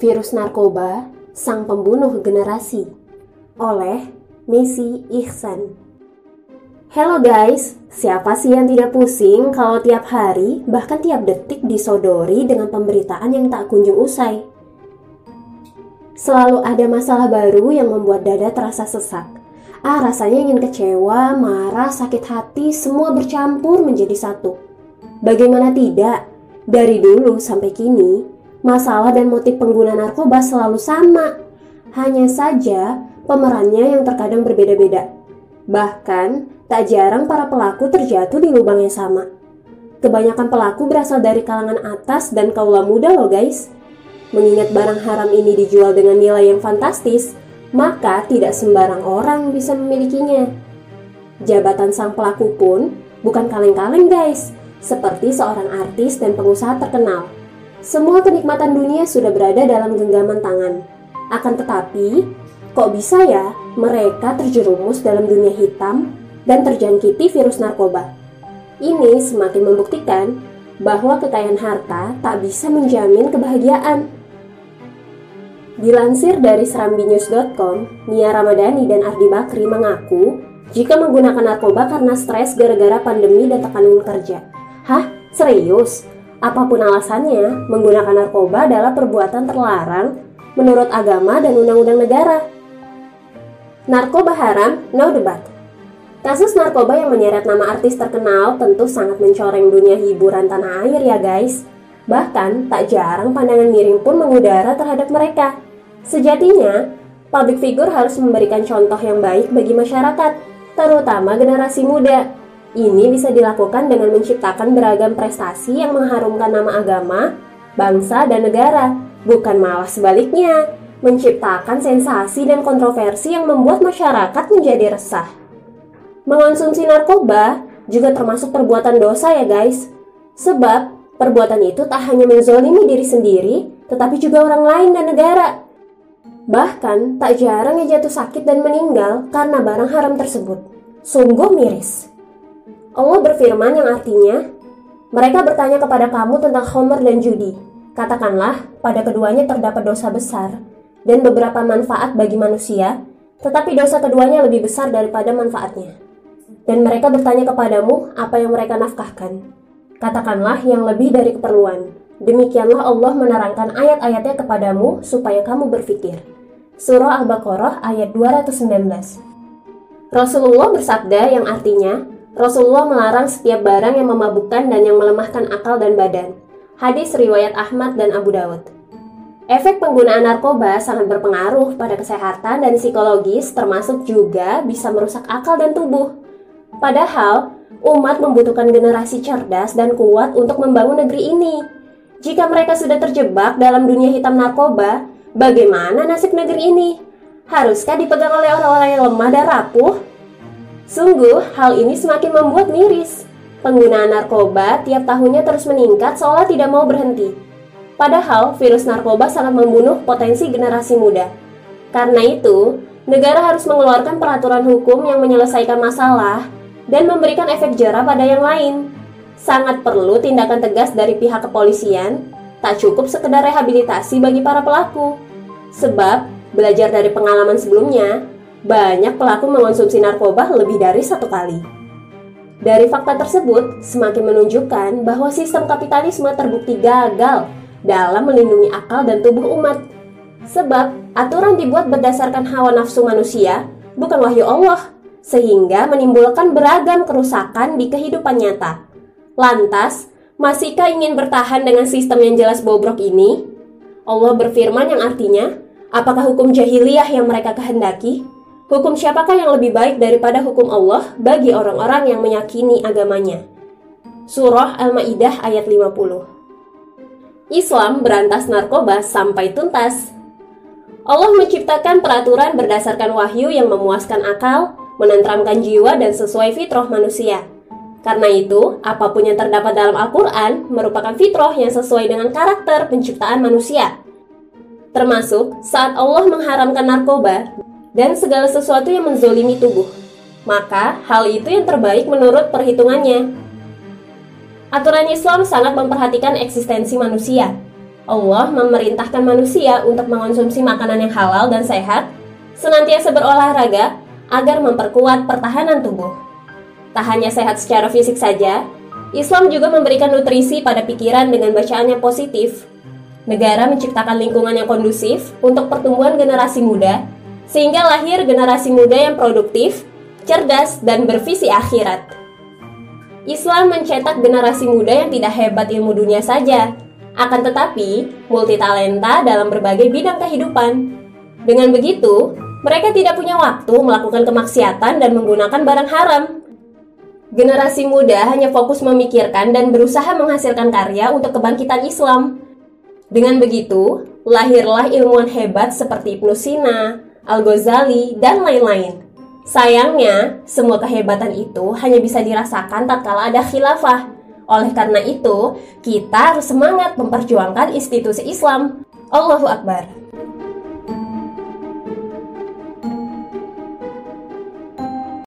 Virus Narkoba, Sang Pembunuh Generasi oleh Messi Ihsan. Hello guys, siapa sih yang tidak pusing kalau tiap hari, bahkan tiap detik disodori dengan pemberitaan yang tak kunjung usai? Selalu ada masalah baru yang membuat dada terasa sesak. Ah, rasanya ingin kecewa, marah, sakit hati, semua bercampur menjadi satu. Bagaimana tidak? Dari dulu sampai kini, Masalah dan motif pengguna narkoba selalu sama. Hanya saja pemerannya yang terkadang berbeda-beda. Bahkan, tak jarang para pelaku terjatuh di lubang yang sama. Kebanyakan pelaku berasal dari kalangan atas dan kaula muda loh guys. Mengingat barang haram ini dijual dengan nilai yang fantastis, maka tidak sembarang orang bisa memilikinya. Jabatan sang pelaku pun bukan kaleng-kaleng guys, seperti seorang artis dan pengusaha terkenal. Semua kenikmatan dunia sudah berada dalam genggaman tangan. Akan tetapi, kok bisa ya mereka terjerumus dalam dunia hitam dan terjangkiti virus narkoba? Ini semakin membuktikan bahwa kekayaan harta tak bisa menjamin kebahagiaan. Dilansir dari serambinews.com, Nia Ramadhani dan Ardi Bakri mengaku jika menggunakan narkoba karena stres gara-gara pandemi dan tekanan kerja. Hah? Serius? Apa pun alasannya, menggunakan narkoba adalah perbuatan terlarang menurut agama dan undang-undang negara. Narkoba haram, no debat. Kasus narkoba yang menyeret nama artis terkenal tentu sangat mencoreng dunia hiburan tanah air ya guys. Bahkan tak jarang pandangan miring pun mengudara terhadap mereka. Sejatinya, public figure harus memberikan contoh yang baik bagi masyarakat, terutama generasi muda ini bisa dilakukan dengan menciptakan beragam prestasi yang mengharumkan nama agama, bangsa, dan negara, bukan malah sebaliknya, menciptakan sensasi dan kontroversi yang membuat masyarakat menjadi resah. Mengonsumsi narkoba juga termasuk perbuatan dosa ya guys, sebab perbuatan itu tak hanya menzolimi diri sendiri, tetapi juga orang lain dan negara. Bahkan tak jarang yang jatuh sakit dan meninggal karena barang haram tersebut. Sungguh miris. Allah berfirman yang artinya, mereka bertanya kepada kamu tentang Homer dan judi. Katakanlah, pada keduanya terdapat dosa besar dan beberapa manfaat bagi manusia, tetapi dosa keduanya lebih besar daripada manfaatnya. Dan mereka bertanya kepadamu apa yang mereka nafkahkan. Katakanlah yang lebih dari keperluan. Demikianlah Allah menerangkan ayat-ayatnya kepadamu supaya kamu berpikir. Surah Al-Baqarah ayat 219 Rasulullah bersabda yang artinya, Rasulullah melarang setiap barang yang memabukkan dan yang melemahkan akal dan badan. Hadis riwayat Ahmad dan Abu Dawud. Efek penggunaan narkoba sangat berpengaruh pada kesehatan dan psikologis termasuk juga bisa merusak akal dan tubuh. Padahal, umat membutuhkan generasi cerdas dan kuat untuk membangun negeri ini. Jika mereka sudah terjebak dalam dunia hitam narkoba, bagaimana nasib negeri ini? Haruskah dipegang oleh orang-orang yang lemah dan rapuh? Sungguh, hal ini semakin membuat miris. Penggunaan narkoba tiap tahunnya terus meningkat seolah tidak mau berhenti. Padahal, virus narkoba sangat membunuh potensi generasi muda. Karena itu, negara harus mengeluarkan peraturan hukum yang menyelesaikan masalah dan memberikan efek jerah pada yang lain. Sangat perlu tindakan tegas dari pihak kepolisian, tak cukup sekedar rehabilitasi bagi para pelaku. Sebab, belajar dari pengalaman sebelumnya, banyak pelaku mengonsumsi narkoba lebih dari satu kali. Dari fakta tersebut, semakin menunjukkan bahwa sistem kapitalisme terbukti gagal dalam melindungi akal dan tubuh umat. Sebab, aturan dibuat berdasarkan hawa nafsu manusia, bukan wahyu Allah, sehingga menimbulkan beragam kerusakan di kehidupan nyata. Lantas, masihkah ingin bertahan dengan sistem yang jelas bobrok ini? Allah berfirman yang artinya, apakah hukum jahiliyah yang mereka kehendaki? Hukum siapakah yang lebih baik daripada hukum Allah bagi orang-orang yang meyakini agamanya? Surah Al-Maidah ayat 50. Islam berantas narkoba sampai tuntas. Allah menciptakan peraturan berdasarkan wahyu yang memuaskan akal, menenteramkan jiwa dan sesuai fitrah manusia. Karena itu, apa pun yang terdapat dalam Al-Quran merupakan fitrah yang sesuai dengan karakter penciptaan manusia. Termasuk saat Allah mengharamkan narkoba dan segala sesuatu yang menzolimi tubuh. Maka, hal itu yang terbaik menurut perhitungannya. Aturan Islam sangat memperhatikan eksistensi manusia. Allah memerintahkan manusia untuk mengonsumsi makanan yang halal dan sehat, senantiasa berolahraga agar memperkuat pertahanan tubuh. Tak hanya sehat secara fisik saja, Islam juga memberikan nutrisi pada pikiran dengan bacaan yang positif. Negara menciptakan lingkungan yang kondusif untuk pertumbuhan generasi muda, sehingga lahir generasi muda yang produktif, cerdas, dan bervisi akhirat. Islam mencetak generasi muda yang tidak hebat ilmu dunia saja, akan tetapi multitalenta dalam berbagai bidang kehidupan. Dengan begitu, mereka tidak punya waktu melakukan kemaksiatan dan menggunakan barang haram. Generasi muda hanya fokus memikirkan dan berusaha menghasilkan karya untuk kebangkitan Islam. Dengan begitu, lahirlah ilmuwan hebat seperti Ibnu Sina, Al-Ghazali, dan lain-lain. Sayangnya, semua kehebatan itu hanya bisa dirasakan tatkala ada khilafah, oleh karena itu, kita harus semangat memperjuangkan institusi Islam. Allahu Akbar.